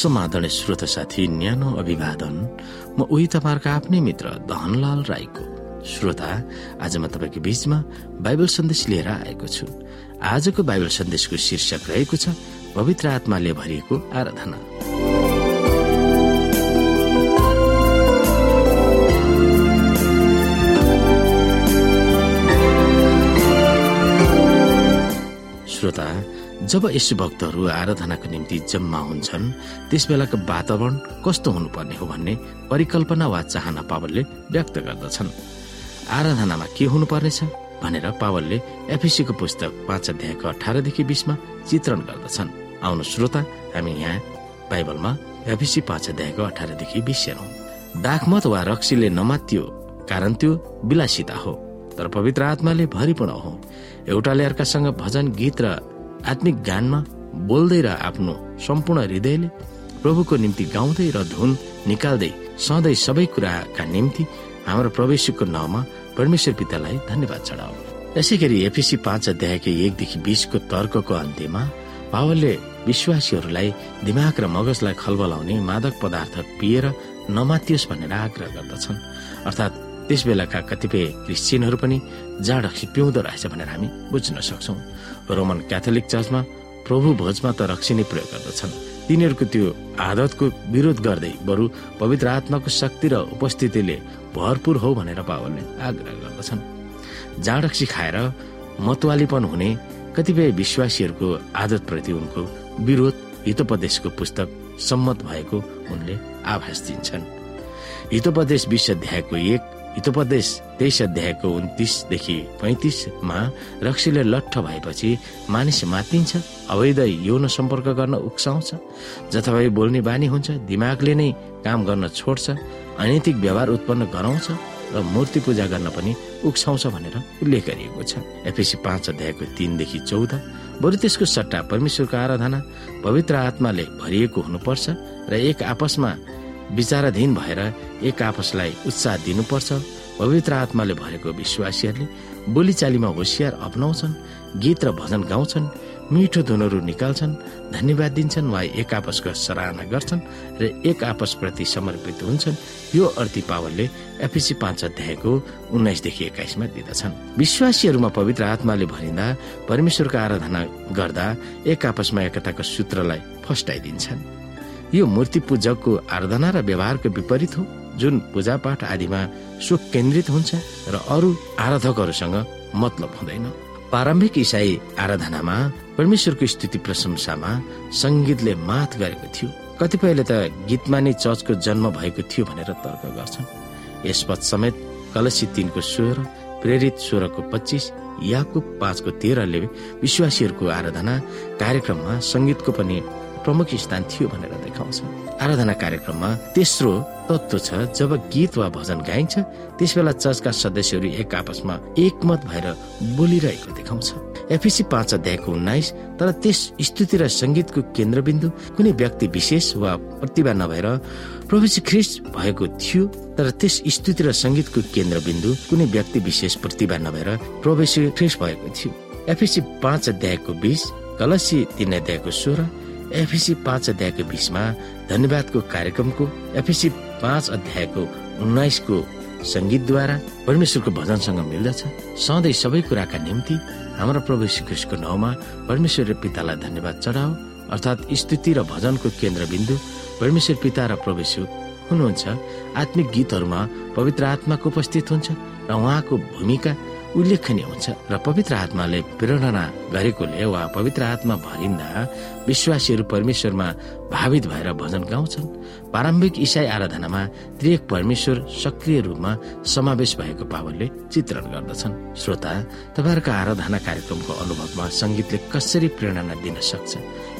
समाधान श्रोत साथी न्यानो अभिवादन म उही तपाईँहरूको आफ्नै मित्र धनलाल राईको। श्रोता आज म तपाईँको बीचमा बाइबल सन्देश लिएर आएको छु। आजको बाइबल सन्देशको शीर्षक रहेको छ पवित्र आत्माले भरिएको आराधना। जब यसो भक्तहरू आराधनाको निम्ति जम्मा हुन्छन् त्यस बेलाको वातावरण कस्तो हुनुपर्ने हो भन्ने परिकल्पना वा चाहना पावलले व्यक्त गर्दछन्। आराधनामा के हुनुपर्नेछ भनेर पावलले एफिसीको पुस्तक पाँच अध्यायको अठारदेखि बिसमा चित्रण गर्दछन्। आउनु श्रोता हामी यहाँ बाइबलमा एफिसी पाँच अध्यायको अठारदेखि बिस हेरौँ। दाखमत वा रक्सीले नमात्यो कारण त्यो विलासिता हो तर पवित्र आत्माले भरिपूर्ण हो। एउटाले अर्कासँग भजन गीत र आत्मिक गानमा बोल्दै र आफ्नो सम्पूर्ण हृदयले प्रभुको निम्ति गाउँदै र धुन निकाल्दै सधैँ सबै कुराका निम्ति हाम्रो प्रवेशको नाउँमा परमेश्वर पितालाई धन्यवाद चढाऊ यसै गरी एफिसी पाँच अध्यायको एकदेखि बिसको तर्कको अन्त्यमा पावलले विश्वासीहरूलाई दिमाग र मगजलाई खलबलाउने मादक पदार्थ पिएर नमातियोस् भनेर आग्रह गर्दछन्। अर्थात् त्यस बेलाका कतिपय क्रिस्चियनहरू पनि जाँडक्सी पिउँदो रहेछ भनेर हामी बुझ्न सक्छौँ। रोमन क्याथोलिक चर्चमा प्रभु भोजमा त रक्सी नै प्रयोग गर्दछन्। तिनीहरूको त्यो आदतको विरोध गर्दै बरु पवित्र आत्माको शक्ति र उपस्थितिले भरपूर हो भनेर पावलले आग्रह गर्दछन्। जाँडक्सी खाएर मतवालीपन हुने कतिपय विश्वासीहरूको आदतप्रति उनको विरोध हितोपदेशको पुस्तक सम्मत भएको उनले आभास दिन्छन्। हितोपदेश विश्व अध्यायको एक हितोपदेश तेइस अध्यायको उन्तिसदेखि पैतिसमा रक्सीले लट्ठ भएपछि मानिस मातिन्छ अवैध यौन सम्पर्क गर्न उक्साउँछ जथाभावी बोल्ने बानी हुन्छ दिमागले नै काम गर्न छोड्छ अनैतिक व्यवहार उत्पन्न गराउँछ र मूर्ति पूजा गर्न पनि उक्साउँछ भनेर उल्लेख गरिएको छ। एपिसी पाँच अध्यायको तीनदेखि चौध। बरु त्यसको सट्टा परमेश्वरको आराधना पवित्र आत्माले भरिएको हुनुपर्छ र एक आपसमा विचाराधीन भएर एक आपसलाई उत्साह दिनुपर्छ। पवित्र आत्माले भरेको विश्वासीहरूले बोलीचालीमा होसियार अप्नाउँछन् गीत र भजन गाउँछन् मिठो धुनहरू निकाल्छन् धन्यवाद दिन्छन् वा एक आपसको सराहना गर्छन् र एक आपसप्रति समर्पित हुन्छन्। यो अर्थी पावलले एफिसी पाँच अध्यायको उन्नाइसदेखि एक्काइसमा दिँदछन्। विश्वासीहरूमा पवित्र आत्माले भरिँदा परमेश्वरको आराधना गर्दा एक आपसमा एकताको सूत्रलाई फस्टाइदिन्छन्। यो मूर्ति पूजकको आराधना र व्यवहारको विपरीत हो जुन पूजापाठ आदिमा केन्द्रित हुन्छ र अरू आराधकहरूसँग मतलब हुँदैन। प्रारम्भिक इसाई आराधनामा परमेश्वरको स्थिति प्रशंसामा संगीतले माथ गरेको थियो। कतिपयले त गीतमा नै चर्चको जन्म भएको थियो भनेर तर्क गर्छन्। यसपद समेत कलसी तिनको स्वर प्रेरित सोह्रको पच्चिस याकु पाँचको तेह्रले विश्वासीहरूको आराधना कार्यक्रममा संगीतको पनि प्रमुख स्थान थियो भनेर देखाउँछ। आराधना कार्यक्रममा तेस्रो तत्व छ जब गीत वा भजन गाइन्छ त्यस बेला चर्चका सदस्यहरू एक आपसमा एकमत भएर बोलिरहेको देखाउँछ। एफिसी पाँच अध्यायको उन्नाइस तर त्यस स्तुति र संगीतको केन्द्रबिन्दु कुनै व्यक्ति विशेष वा प्रतिभा नभएर प्रवेश ख्रिस्ट भएको थियो तर त्यस स्तुति र संगीतको केन्द्रबिन्दु कुनै व्यक्ति विशेष प्रतिभा नभएर प्रवेश ख्रिस्ट भएको थियो। एफिसी पाँच अध्यायको बिस कलसी तीन अध्यायको सोह्र एफिसी पाँच अध्यायको बिसमा धन्यवादको कार्यक्रमको एफिसी पाँच अध्यायको उन्नाइसको सङ्गीतद्वारा परमेश्वरको भजनसँग मिल्दछ। सधैँ सबै कुराका निम्ति हाम्रो प्रभु श्रीकृष्णको नाउँमा परमेश्वर र पितालाई धन्यवाद चढाओ अर्थात् स्तुति र भजनको केन्द्रबिन्दु परमेश्वर पिता र प्रवेश हुनुहुन्छ। आत्मिक गीतहरूमा पवित्र आत्माको उपस्थित हुन्छ र उहाँको भूमिका उल्लेखनीय हुन्छ। र पवित्र आत्माले प्रेरणा गरेकोले वा पवित्र आत्मा भरिँदा विश्वासीहरू परमेश्वरमा भावित भएर भजन गाउँछन्। प्रारम्भिक इसाई आराधनामा त्रिएक परमेश्वर सक्रिय रूपमा समावेश भएको पावरले चित्रण गर्दछन्। श्रोता तपाईँहरूको आराधना कार्यक्रमको अनुभवमा संगीतले कसरी प्रेरणा दिन सक्छ?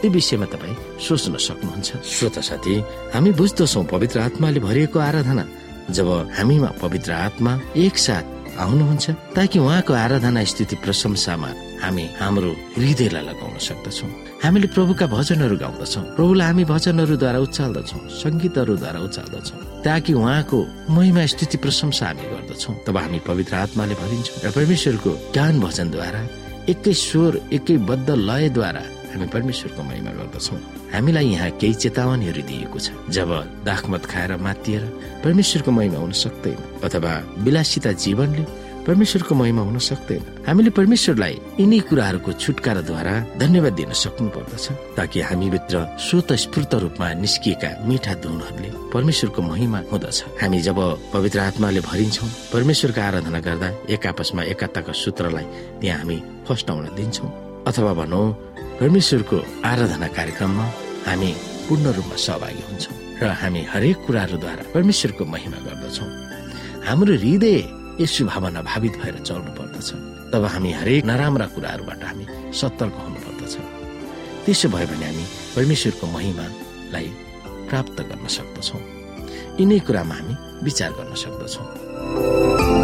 त्यो विषयमा तपाईँ सोच्न सक्नुहुन्छ। श्रोता साथी हामी बुझ्दछौ पवित्र आत्माले भरिएको आराधना। जब हामीमा पवित्र आत्मा एकसाथ आउनुहुन्छ? ताकि उहाँको आराधना स्थिति प्रशंसामा हामी हाम्रो हृदयलाई लगाउन सक्दछौ। हामीले प्रभुका भजनहरू गाउँदछौ। प्रभुलाई हामी भजनहरूद्वारा उचाल्दछौ सङ्गीतहरूद्वारा उचाल्दछौ। ताकि उहाँको महिमा स्थिति प्रशंसा हामी गर्दछौ। तब हामी पवित्र आत्माले भरिन्छौँ र परमेश्वरको ज्ञान भजनद्वारा एकै स्वर एकै बद्ध लयद्वारा हामी परमेश्वरको महिमा गर्दछौँ। हामीलाई यहाँ केही चेतावनीहरू दिएको छ। जब दाखमत खाएर मातिएर परमेश्वरको महिमा हुन सक्दैन अथवा विलासिता जीवनले परमेश्वरको महिमा हुन सक्दैन हामीले परमेश्वरलाई यिनै कुराहरूको छुटकाराद्वारा धन्यवाद दिन सक्नु पर्दछ ताकि हामीभित्र स्वत स्फूर्त रूपमा निस्किएका मिठा धुनहरूले परमेश्वरको महिमा हुँदछ। हामी जब पवित्र आत्माले भरिन्छौँ परमेश्वरको आराधना गर्दा एक आपसमा एकताका सूत्रलाई त्यहाँ हामी फस्टाउन दिन्छौँ अथवा भनौँ परमेश्वरको आराधना कार्यक्रममा हामी पूर्ण रूपमा सहभागी हुन्छौँ र हामी हरेक कुराहरूद्वारा परमेश्वरको महिमा गर्दछौँ। हाम्रो हृदय यसो भावना भावित भएर चल्नु पर्दछ। तब हामी हरेक नराम्रा कुराहरूबाट हामी सतर्क हुनु पर्दछ। त्यसो भयो भने हामी परमेश्वरको महिमालाई प्राप्त गर्न सक्दछौँ। यिनै कुरामा हामी विचार गर्न सक्दछौँ।